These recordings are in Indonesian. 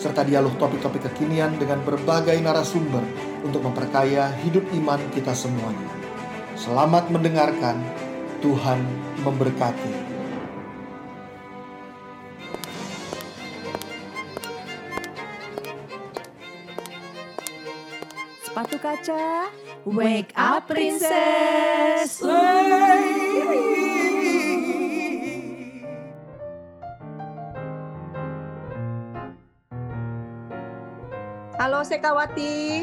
serta dialog topik-topik kekinian dengan berbagai narasumber untuk memperkaya hidup iman kita semuanya. Selamat mendengarkan, Tuhan memberkati. Sepatu kaca, wake up princess. Halo Sekawati.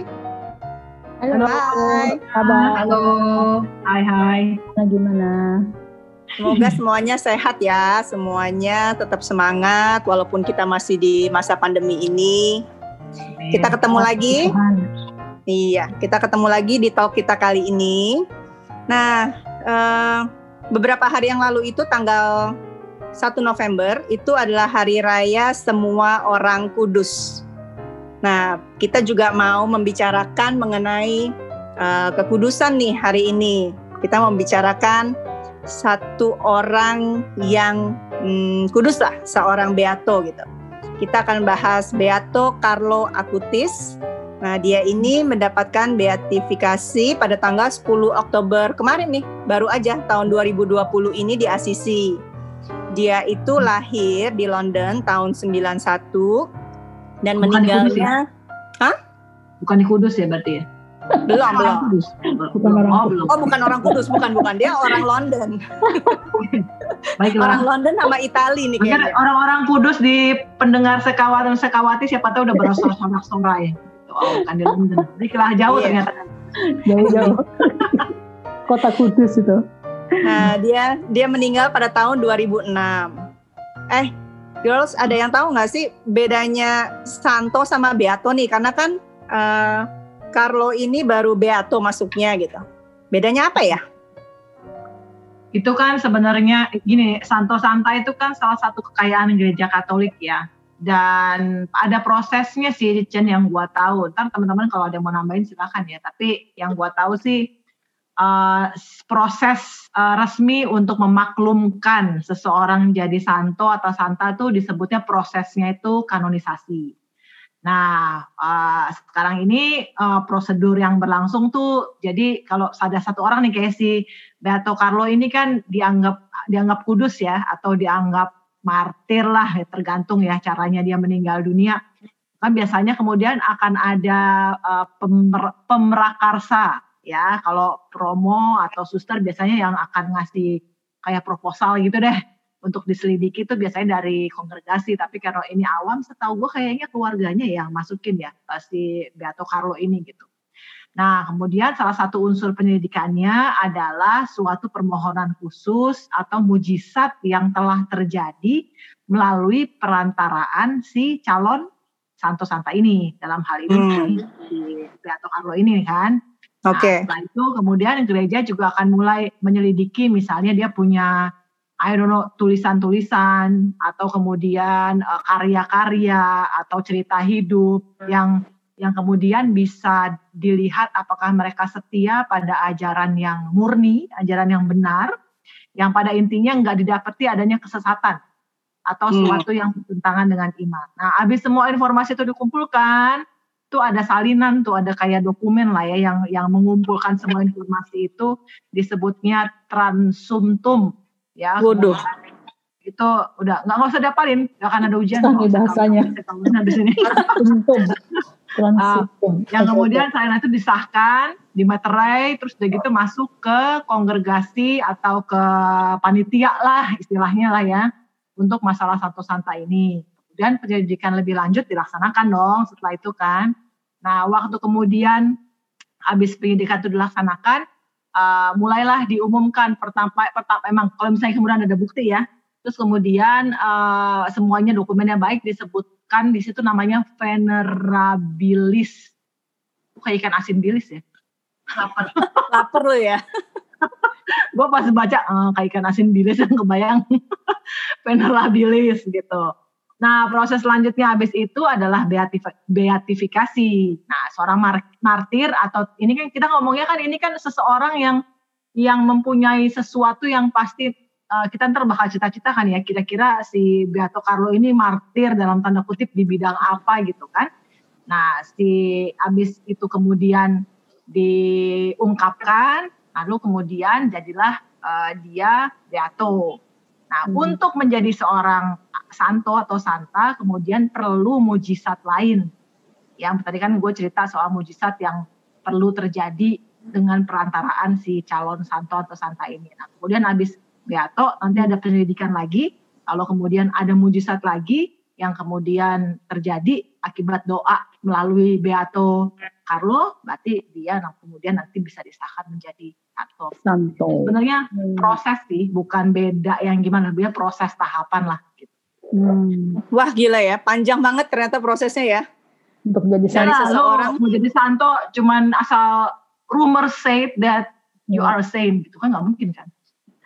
Halo, Hai. kabar? Halo, hai hai. Nah, gimana? Semoga semuanya sehat ya, semuanya tetap semangat walaupun kita masih di masa pandemi ini. Kita ketemu lagi. Iya, kita ketemu lagi di talk kita kali ini. Nah, eh, beberapa hari yang lalu itu tanggal 1 November itu adalah hari raya semua orang kudus. Nah, kita juga mau membicarakan mengenai eh, kekudusan nih hari ini. Kita membicarakan satu orang yang hmm, kudus lah, seorang beato gitu. Kita akan bahas Beato Carlo Acutis. Nah, dia ini mendapatkan beatifikasi pada tanggal 10 Oktober kemarin nih, baru aja tahun 2020 ini di Assisi. Dia itu lahir di London tahun 91 dan Bukan di Kudus meninggalnya Bukan di Kudus ya berarti ya? belum belum. Kudus. Bukan orang oh, Kudus. belum. Oh, bukan orang Kudus, bukan bukan dia orang London. Baiklah. Orang London sama Itali nih kayaknya. orang-orang Kudus di pendengar sekawat dan sekawati siapa tahu udah bersorak-sorai. Oh, bukan di London. Baiklah jauh Iya. ternyata. Jauh-jauh. Kota Kudus itu. Nah, dia dia meninggal pada tahun 2006. Eh, girls, ada yang tahu nggak sih bedanya Santo sama Beato nih? Karena kan eh, Carlo ini baru Beato masuknya gitu. Bedanya apa ya? Itu kan sebenarnya gini, Santo Santa itu kan salah satu kekayaan gereja Katolik ya. Dan ada prosesnya sih, Chen yang gua tahu. Ntar teman-teman kalau ada yang mau nambahin silakan ya. Tapi yang gua tahu sih eh, proses eh, resmi untuk memaklumkan seseorang jadi santo atau santa tuh disebutnya prosesnya itu kanonisasi. Nah, eh, sekarang ini eh, prosedur yang berlangsung tuh jadi kalau ada satu orang nih kayak si Beato Carlo ini kan dianggap dianggap kudus ya atau dianggap martir lah ya, tergantung ya caranya dia meninggal dunia. Kan biasanya kemudian akan ada eh, pemer- pemrakarsa ya kalau promo atau suster biasanya yang akan ngasih kayak proposal gitu deh untuk diselidiki itu biasanya dari kongregasi tapi kalau ini awam setahu gue kayaknya keluarganya yang masukin ya si Beato Carlo ini gitu. Nah, kemudian salah satu unsur penyelidikannya adalah suatu permohonan khusus atau mujizat yang telah terjadi melalui perantaraan si calon santo santa ini. Dalam hal ini Hmm. si Beato Carlo ini kan. Nah, Oke. setelah itu kemudian gereja juga akan mulai menyelidiki misalnya dia punya I don't know tulisan-tulisan atau kemudian eh, karya-karya atau cerita hidup yang yang kemudian bisa dilihat apakah mereka setia pada ajaran yang murni, ajaran yang benar, yang pada intinya nggak didapati adanya kesesatan atau Hmm. sesuatu yang bertentangan dengan iman. Nah, habis semua informasi itu dikumpulkan, tuh ada salinan, tuh ada kayak dokumen lah ya yang yang mengumpulkan semua informasi itu disebutnya transumtum ya. Waduh. Itu udah nggak nggak usah dapalin, nggak akan ada ujian. Nih bahasanya. Untung. Transitum. yang kemudian salinan itu disahkan, dimeterai, terus udah gitu masuk ke kongregasi atau ke panitia lah istilahnya lah ya untuk masalah satu santa ini. Kemudian penyelidikan lebih lanjut dilaksanakan dong setelah itu kan. Nah waktu kemudian habis penyidikan itu dilaksanakan, eh, mulailah diumumkan pertama, pertama emang kalau misalnya kemudian ada bukti ya, terus kemudian eh, semuanya dokumennya baik disebutkan di situ namanya venerabilis kayak ikan asin bilis ya. Lapar. Lapar lo ya. gue pas baca eh, kayak ikan asin bilis yang kebayang penerla bilis gitu. Nah proses selanjutnya habis itu adalah beatif- beatifikasi. Nah seorang mar- martir atau ini kan kita ngomongnya kan ini kan seseorang yang yang mempunyai sesuatu yang pasti eh, kita ntar bakal cita-citakan ya kira-kira si Beato Carlo ini martir dalam tanda kutip di bidang apa gitu kan. Nah si habis itu kemudian diungkapkan lalu kemudian jadilah eh, dia Beato. Nah, Hmm. untuk menjadi seorang santo atau santa kemudian perlu mujizat lain. Yang tadi kan gue cerita soal mujizat yang perlu terjadi dengan perantaraan si calon santo atau santa ini. Nah, kemudian habis Beato nanti ada penyelidikan lagi, lalu kemudian ada mujizat lagi yang kemudian terjadi akibat doa melalui Beato Carlo, berarti dia nah, kemudian nanti bisa disahkan menjadi santo. Santo. Sebenarnya Hmm. proses sih, bukan beda yang gimana, dia proses tahapan lah. Hmm. Wah gila ya, panjang banget ternyata prosesnya ya. Untuk jadi Jadi santo. seseorang. lo menjadi santo cuman asal rumor say that you Hmm. are a saint gitu kan nggak mungkin kan?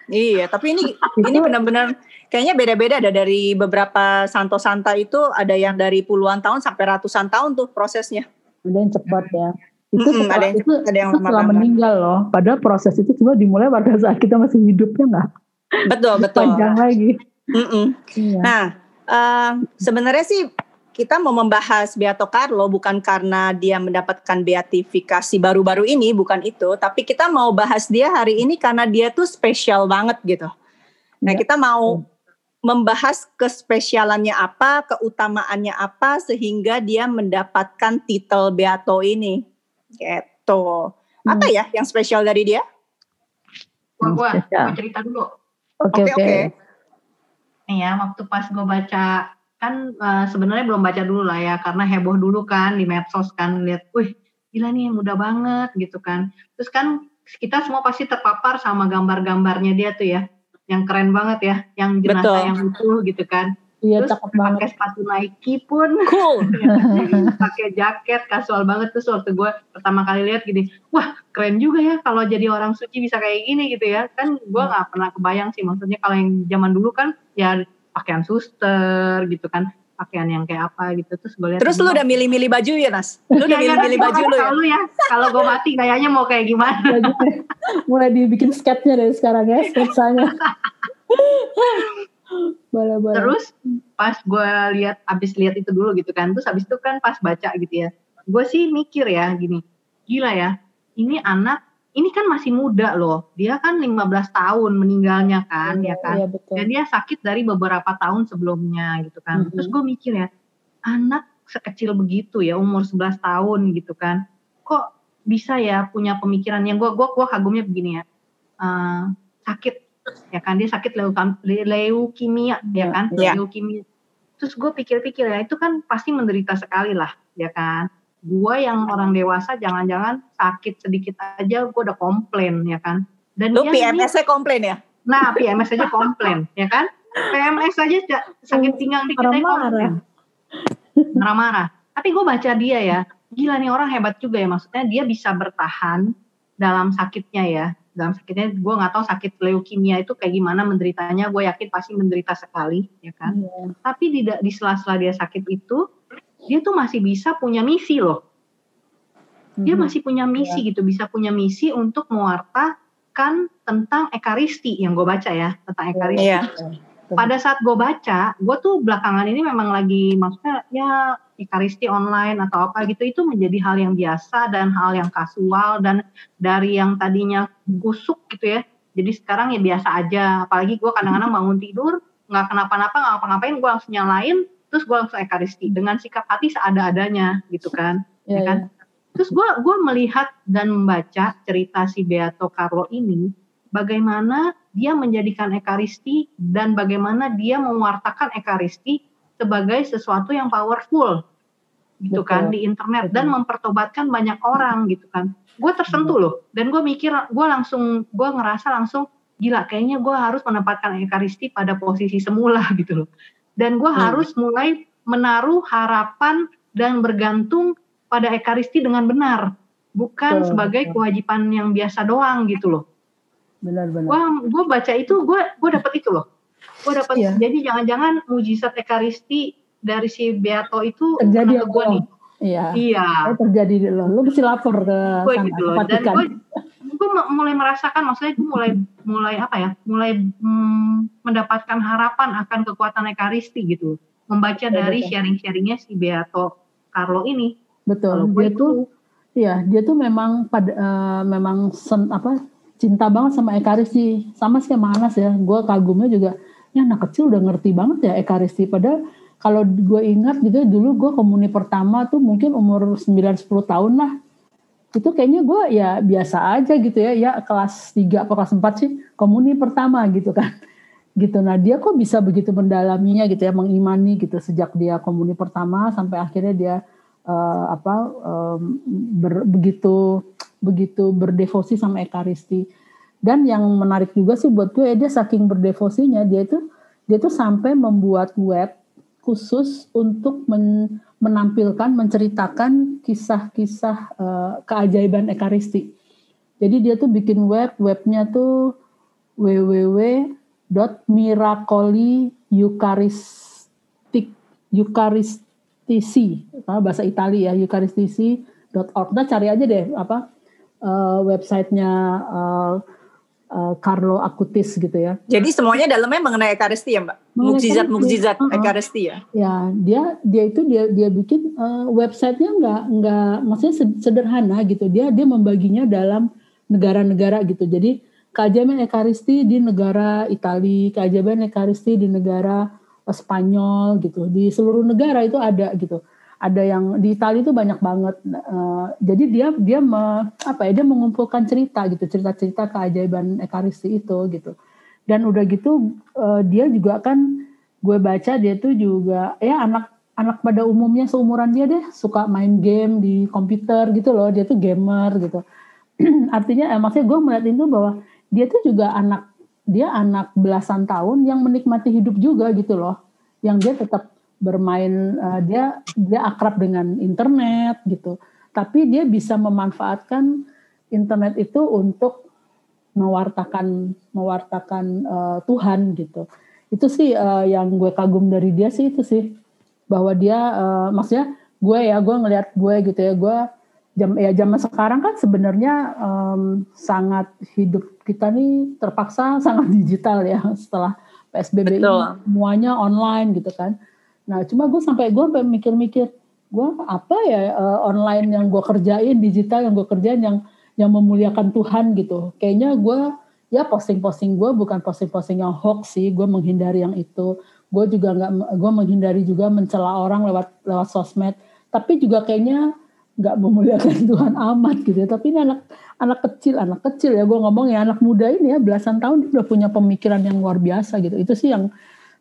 Iya, tapi ini ini benar-benar kayaknya beda-beda ada dari beberapa santo santa itu ada yang dari puluhan tahun sampai ratusan tahun tuh prosesnya. Ada yang cepat ya. Itu Mm-mm, setelah, ada yang itu, ada yang itu setelah meninggal loh. Padahal proses itu cuma dimulai pada saat kita masih hidupnya nggak Betul betul. panjang lagi. Mm-mm. Iya. Nah, eh, sebenarnya sih kita mau membahas Beato Carlo bukan karena dia mendapatkan beatifikasi baru-baru ini, bukan itu, tapi kita mau bahas dia hari ini karena dia tuh spesial banget gitu. Nah, Ya. kita mau membahas kespesialannya apa, keutamaannya apa sehingga dia mendapatkan titel Beato ini. Gitu. Apa ya yang spesial dari dia? Gua, gua, gua cerita dulu. Oke Oke, oke. oke. Nih ya, waktu pas gue baca kan eh, sebenarnya belum baca dulu lah ya karena heboh dulu kan di medsos kan lihat, wih gila nih mudah banget gitu kan. Terus kan kita semua pasti terpapar sama gambar-gambarnya dia tuh ya, yang keren banget ya, yang jenazah Betul. yang utuh gitu kan. Iya Terus cakep banget. pakai sepatu Nike pun Cool. pakai jaket kasual banget terus waktu gue pertama kali lihat gini wah keren juga ya kalau jadi orang suci bisa kayak gini gitu ya kan gue nggak pernah kebayang sih maksudnya kalau yang zaman dulu kan ya pakaian suster gitu kan pakaian yang kayak apa gitu terus gue lihat Terus lu udah milih-milih baju ya, Nas? Lu udah Iya, iya, milih-milih baju lu ya? lu ya kalau gue mati kayaknya mau kayak gimana mulai dibikin sketnya dari sekarang ya sketsanya. boleh boleh. Terus pas gue lihat abis lihat itu dulu gitu kan, terus abis itu kan pas baca gitu ya, gue sih mikir ya gini, gila ya, ini anak, ini kan masih muda loh, dia kan 15 tahun meninggalnya kan, ya kan, Iya betul. dan dia sakit dari beberapa tahun sebelumnya gitu kan, Mhm. terus gue mikir ya, anak sekecil begitu ya, umur 11 tahun gitu kan, kok bisa ya punya pemikiran yang gue gua, gua kagumnya begini ya, eh, sakit ya kan dia sakit leukam- le- leukemia ya Iya, kan? iya. leukemia. Terus gue pikir-pikir ya itu kan pasti menderita sekali lah ya kan? Gue yang orang dewasa jangan-jangan sakit sedikit aja gue udah komplain ya kan? Dan Lu dia ini- PMS-nya komplain ya? nah PMS aja komplain ya kan? PMS aja ja- sakit pinggang dikit aja Marah-marah. komplain. Marah-marah. Tapi gue baca dia ya gila nih orang hebat juga ya. Maksudnya dia bisa bertahan dalam sakitnya ya dalam sakitnya gue nggak tahu sakit leukemia itu kayak gimana menderitanya gue yakin pasti menderita sekali ya kan Iya. tapi di, di sela-sela dia sakit itu dia tuh masih bisa punya misi loh dia Mhm. masih punya misi gitu bisa punya misi untuk mewartakan tentang ekaristi yang gue baca ya tentang ekaristi Iya. Pada saat gue baca gue tuh belakangan ini memang lagi maksudnya ya ekaristi online atau apa gitu itu menjadi hal yang biasa dan hal yang kasual dan dari yang tadinya kusuk gitu ya. Jadi sekarang ya biasa aja. Apalagi gue kadang-kadang bangun tidur nggak kenapa-napa nggak ngapa-ngapain gue langsung nyalain terus gue langsung ekaristi dengan sikap hati seada-adanya gitu kan Iya, ya kan? Terus gue gua melihat dan membaca cerita si Beato Carlo ini, bagaimana dia menjadikan ekaristi dan bagaimana dia mewartakan ekaristi sebagai sesuatu yang powerful, gitu Betul. kan di internet dan Betul. mempertobatkan banyak orang gitu kan. Gue tersentuh loh dan gue mikir, gue langsung, gue ngerasa langsung gila kayaknya gue harus menempatkan ekaristi pada posisi semula gitu loh. Dan gue Hmm. harus mulai menaruh harapan dan bergantung pada ekaristi dengan benar bukan Betul, sebagai kewajiban yang biasa doang gitu loh. Benar-benar. Wah, gue baca itu, gue gue dapat itu loh. Gue dapat. Iya. Jadi jangan-jangan mujizat ekaristi dari si Beato itu Terjadi ke gue nih. Iya. Iya. Eh, terjadi di lo. Lo mesti lapor ke gue gitu loh. Dan gue gue mulai merasakan, maksudnya gue mulai mulai apa ya, mulai mm, mendapatkan harapan akan kekuatan ekaristi gitu. Membaca Betul, dari sharing-sharingnya si Beato Carlo ini. Kalau Betul. gue Dia itu tuh Iya, dia tuh memang pada eh, memang sen, apa cinta banget sama Ekaristi. Sama sih sama Anas ya. Gue kagumnya juga, ya anak kecil udah ngerti banget ya Ekaristi. Padahal kalau gue ingat gitu ya, dulu gue komuni pertama tuh mungkin umur 9-10 tahun lah. Itu kayaknya gue ya biasa aja gitu ya. Ya kelas 3 atau kelas 4 sih komuni pertama gitu kan. Gitu. Nah dia kok bisa begitu mendalaminya gitu ya, mengimani gitu sejak dia komuni pertama sampai akhirnya dia eh, apa em, ber- begitu begitu berdevosi sama ekaristi. Dan yang menarik juga sih buat gue dia saking berdevosinya dia itu dia tuh sampai membuat web khusus untuk men- menampilkan menceritakan kisah-kisah eh, keajaiban ekaristi. Jadi dia tuh bikin web webnya tuh www.miracoli eucharistic eucharistisi ah, bahasa Italia ya eucharistisi.org nah cari aja deh apa eh, websitenya eh, eh, Carlo Acutis gitu ya Jadi semuanya dalamnya mengenai ekaristi ya, Mbak. Mengenai Mukjizat-mukjizat ekaristi. Uh-uh. ekaristi ya. ya dia dia itu dia dia bikin eh, websitenya nggak nggak maksudnya sed- sederhana gitu dia dia membaginya dalam negara-negara gitu jadi keajaiban ekaristi di negara Italia keajaiban ekaristi di negara Spanyol gitu di seluruh negara itu ada gitu ada yang di Italia itu banyak banget Eh, jadi dia dia me- apa ya dia mengumpulkan cerita gitu cerita-cerita keajaiban ekaristi itu gitu. Dan udah gitu eh, dia juga kan gue baca dia tuh juga ya anak anak pada umumnya seumuran dia deh suka main game di komputer gitu loh dia tuh gamer gitu. Artinya eh, maksudnya gue melihat itu bahwa dia tuh juga anak dia anak belasan tahun yang menikmati hidup juga gitu loh. Yang dia tetap bermain eh, dia dia akrab dengan internet gitu. Tapi dia bisa memanfaatkan internet itu untuk mewartakan mewartakan eh, Tuhan gitu. Itu sih eh, yang gue kagum dari dia sih itu sih. Bahwa dia eh, maksudnya gue ya gue ngelihat gue gitu ya gue jam ya zaman sekarang kan sebenarnya em, sangat hidup kita nih terpaksa sangat digital ya setelah PSBB ini Betul. semuanya online gitu kan nah cuma gue sampai gue sampai mikir-mikir gue apa ya eh, online yang gue kerjain digital yang gue kerjain yang yang memuliakan Tuhan gitu. Kayaknya gue ya posting-posting gue bukan posting-posting yang hoax sih gue menghindari yang itu. Gue juga nggak gue menghindari juga mencela orang lewat lewat sosmed. Tapi juga kayaknya nggak memuliakan Tuhan amat gitu ya. tapi ini anak anak kecil anak kecil ya. Gue ngomong ya anak muda ini ya belasan tahun dia udah punya pemikiran yang luar biasa gitu. Itu sih yang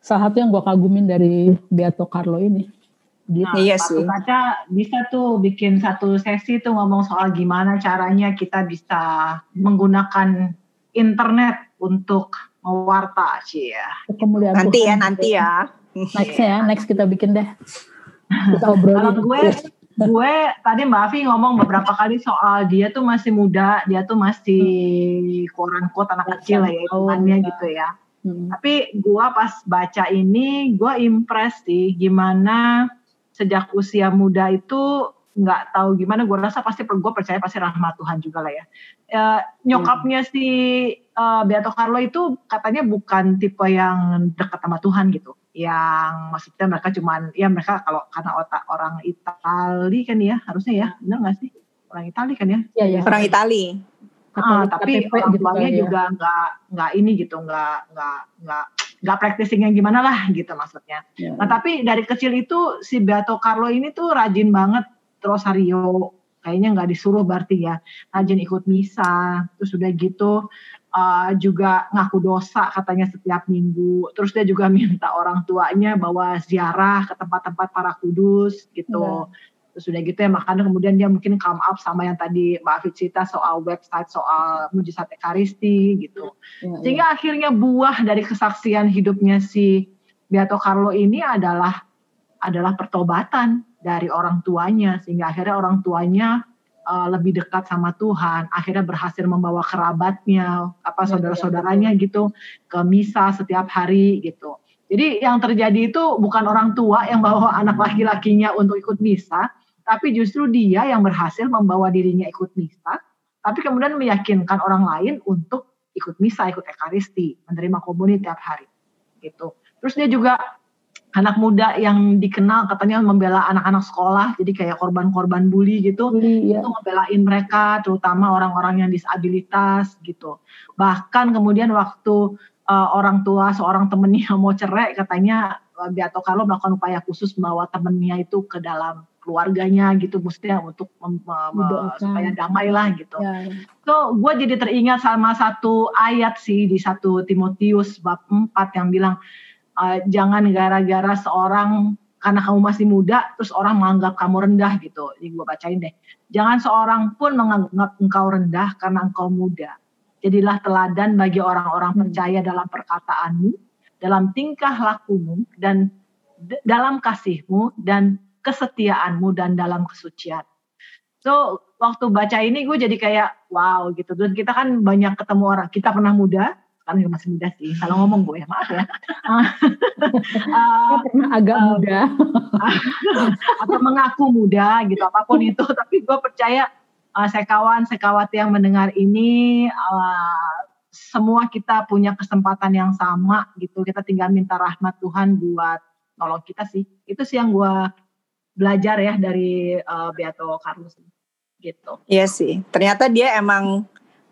salah satu yang gue kagumin dari Beato Carlo ini gitu Nah, Iya sih. Kaca bisa tuh bikin satu sesi tuh ngomong soal gimana caranya kita bisa menggunakan internet untuk mewarta sih ya. kemuliaan Nanti ya, nanti ya. nextnya ya next kita bikin deh kita Kalau obrolin gue gue tadi Mbak Afi ngomong beberapa kali soal dia tuh masih muda, dia tuh masih quote unquote anak kecil lah ya Tahun, gitu ya. Hmm. Tapi gua pas baca ini, gua impress sih gimana sejak usia muda itu nggak tahu gimana. Gue rasa pasti gue percaya pasti rahmat Tuhan juga lah ya. Eh, nyokapnya si eh, Beato Carlo itu katanya bukan tipe yang dekat sama Tuhan gitu. Yang maksudnya mereka cuman ya mereka kalau karena otak orang Itali kan ya harusnya ya benar nggak sih orang Itali kan ya? ya ya Orang Itali. Ah, tapi KTP orang gitu tuanya ya. juga nggak nggak ini gitu nggak nggak nggak nggak practicing yang gimana lah gitu maksudnya. Ya. Nah tapi dari kecil itu si Beato Carlo ini tuh rajin banget rosario kayaknya nggak disuruh berarti ya rajin ikut misa terus udah gitu uh, juga ngaku dosa katanya setiap minggu terus dia juga minta orang tuanya bawa ziarah ke tempat-tempat para kudus gitu. Terus udah gitu ya makanya kemudian dia mungkin come up sama yang tadi Mbak Afid cerita soal website soal mujizat ekaristi gitu. Ya, ya. Sehingga akhirnya buah dari kesaksian hidupnya si Beato Carlo ini adalah adalah pertobatan dari orang tuanya sehingga akhirnya orang tuanya uh, lebih dekat sama Tuhan, akhirnya berhasil membawa kerabatnya, apa Ya, saudara-saudaranya gitu ke misa setiap hari gitu. Jadi yang terjadi itu bukan orang tua yang bawa anak laki-lakinya untuk ikut misa, tapi justru dia yang berhasil membawa dirinya ikut misa, tapi kemudian meyakinkan orang lain untuk ikut misa, ikut ekaristi, menerima komuni tiap hari gitu. Terus dia juga anak muda yang dikenal katanya membela anak-anak sekolah, jadi kayak korban-korban bully gitu. Bully, ya. Itu ngebelain mereka, terutama orang-orang yang disabilitas gitu. Bahkan kemudian waktu uh, orang tua seorang temennya mau cerai, katanya Beato Carlo melakukan upaya khusus membawa temennya itu ke dalam keluarganya gitu, maksudnya untuk mem- mem- supaya damai lah gitu. Ya, So, gue jadi teringat sama satu ayat sih di satu Timotius bab 4 yang bilang eh, jangan gara-gara seorang karena kamu masih muda terus orang menganggap kamu rendah gitu. Jadi gue bacain deh. Jangan seorang pun menganggap engkau rendah karena engkau muda. Jadilah teladan bagi orang-orang Hmm. percaya dalam perkataanmu, dalam tingkah lakumu dan dalam kasihmu dan kesetiaanmu dan dalam kesucian. So waktu baca ini gue jadi kayak wow gitu. Dan kita kan banyak ketemu orang. Kita pernah muda, sekarang juga masih muda sih. Salah ngomong gue, maaf ya. Uh, pernah agak Um, muda. atau mengaku muda gitu, apa pun itu. Tapi gue percaya uh, sekawan sekawati yang mendengar ini uh, semua kita punya kesempatan yang sama gitu. Kita tinggal minta rahmat Tuhan buat nolong kita sih. Itu sih yang gue belajar ya dari uh, Beato Carlos gitu. Iya sih. Ternyata dia emang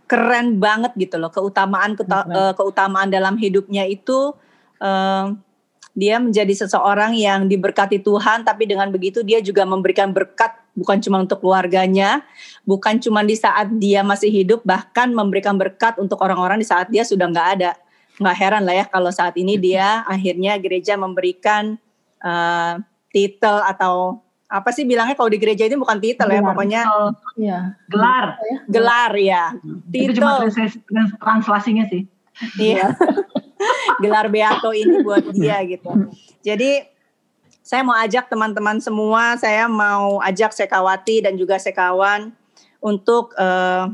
keren banget gitu loh. Keutamaan keta- Keren. eh, keutamaan dalam hidupnya itu eh, dia menjadi seseorang yang diberkati Tuhan, tapi dengan begitu dia juga memberikan berkat bukan cuma untuk keluarganya, bukan cuma di saat dia masih hidup, bahkan memberikan berkat untuk orang-orang di saat dia sudah nggak ada. Nggak heran lah ya kalau saat ini dia akhirnya gereja memberikan titel atau apa sih bilangnya kalau di gereja itu bukan titel ya, Gelar. pokoknya Iya. Gelar. gelar ya. Itu cuma Titel. translasi- translasinya sih. Iya. Gelar Beato ini buat dia gitu. Jadi saya mau ajak teman-teman semua, saya mau ajak Sekawati dan juga Sekawan untuk eh,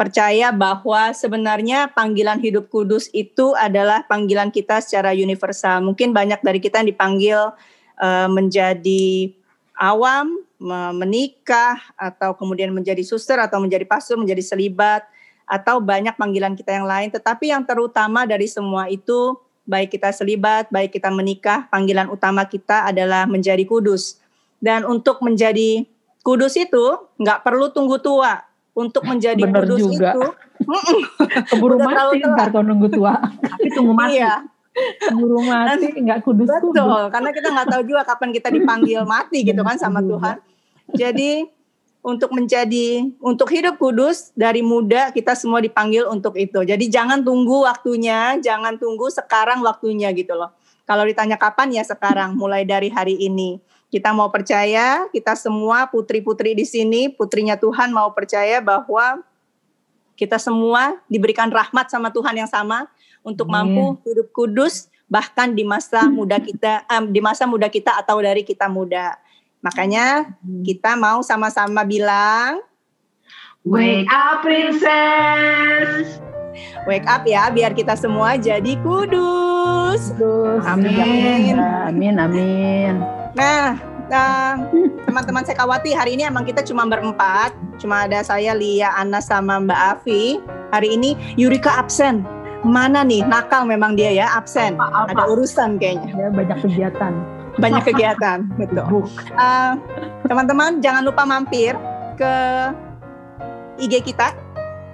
percaya bahwa sebenarnya panggilan hidup kudus itu adalah panggilan kita secara universal. Mungkin banyak dari kita yang dipanggil eh, menjadi awam, me- menikah, atau kemudian menjadi suster, atau menjadi pastor, menjadi selibat, atau banyak panggilan kita yang lain. Tetapi yang terutama dari semua itu, baik kita selibat, baik kita menikah, panggilan utama kita adalah menjadi kudus. Dan untuk menjadi kudus itu nggak perlu tunggu tua. Untuk menjadi Bener kudus juga. itu, Keburu mati ntar kalau nunggu tua. Tapi tunggu mati. iya, Keburu mati nggak kudus-kudus. betul. Karena kita nggak tahu juga kapan kita dipanggil mati gitu kan sama Tuhan. Jadi untuk menjadi untuk hidup kudus dari muda kita semua dipanggil untuk itu. Jadi jangan tunggu waktunya, jangan tunggu sekarang waktunya gitu loh. Kalau ditanya kapan ya sekarang, mulai dari hari ini. Kita mau percaya, kita semua putri-putri di sini, putrinya Tuhan mau percaya bahwa kita semua diberikan rahmat sama Tuhan yang sama untuk Amin. mampu hidup kudus bahkan di masa muda kita em, di masa muda kita atau dari kita muda. Makanya kita mau sama-sama bilang Wake up princess. wake up ya biar kita semua jadi kudus. Kudus. Amin. Amin, amin. Nah, nah, teman-teman Sekawati hari ini emang kita cuma berempat, cuma ada saya Lia, Ana sama Mbak Avi. Hari ini Yurika absen. Mana nih? Nakal memang dia ya, absen. Apa? Ada urusan kayaknya. Ya, banyak kegiatan. Banyak kegiatan, betul. Uh, teman-teman jangan lupa mampir ke IG kita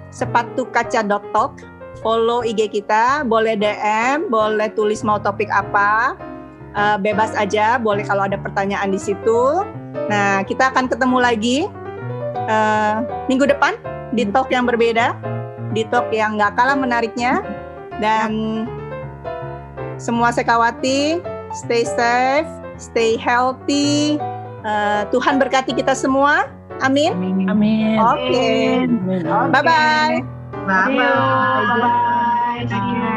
sepatukaca.talk follow IG kita boleh DM boleh tulis mau topik apa Uh, bebas aja boleh kalau ada pertanyaan di situ. Nah kita akan ketemu lagi uh, minggu depan di talk yang berbeda di talk yang nggak kalah menariknya. Dan semua sekawati stay safe stay healthy Uh, Tuhan berkati kita semua. Amin. Amin. oke. Amin. bye bye Bye bye. Bye bye.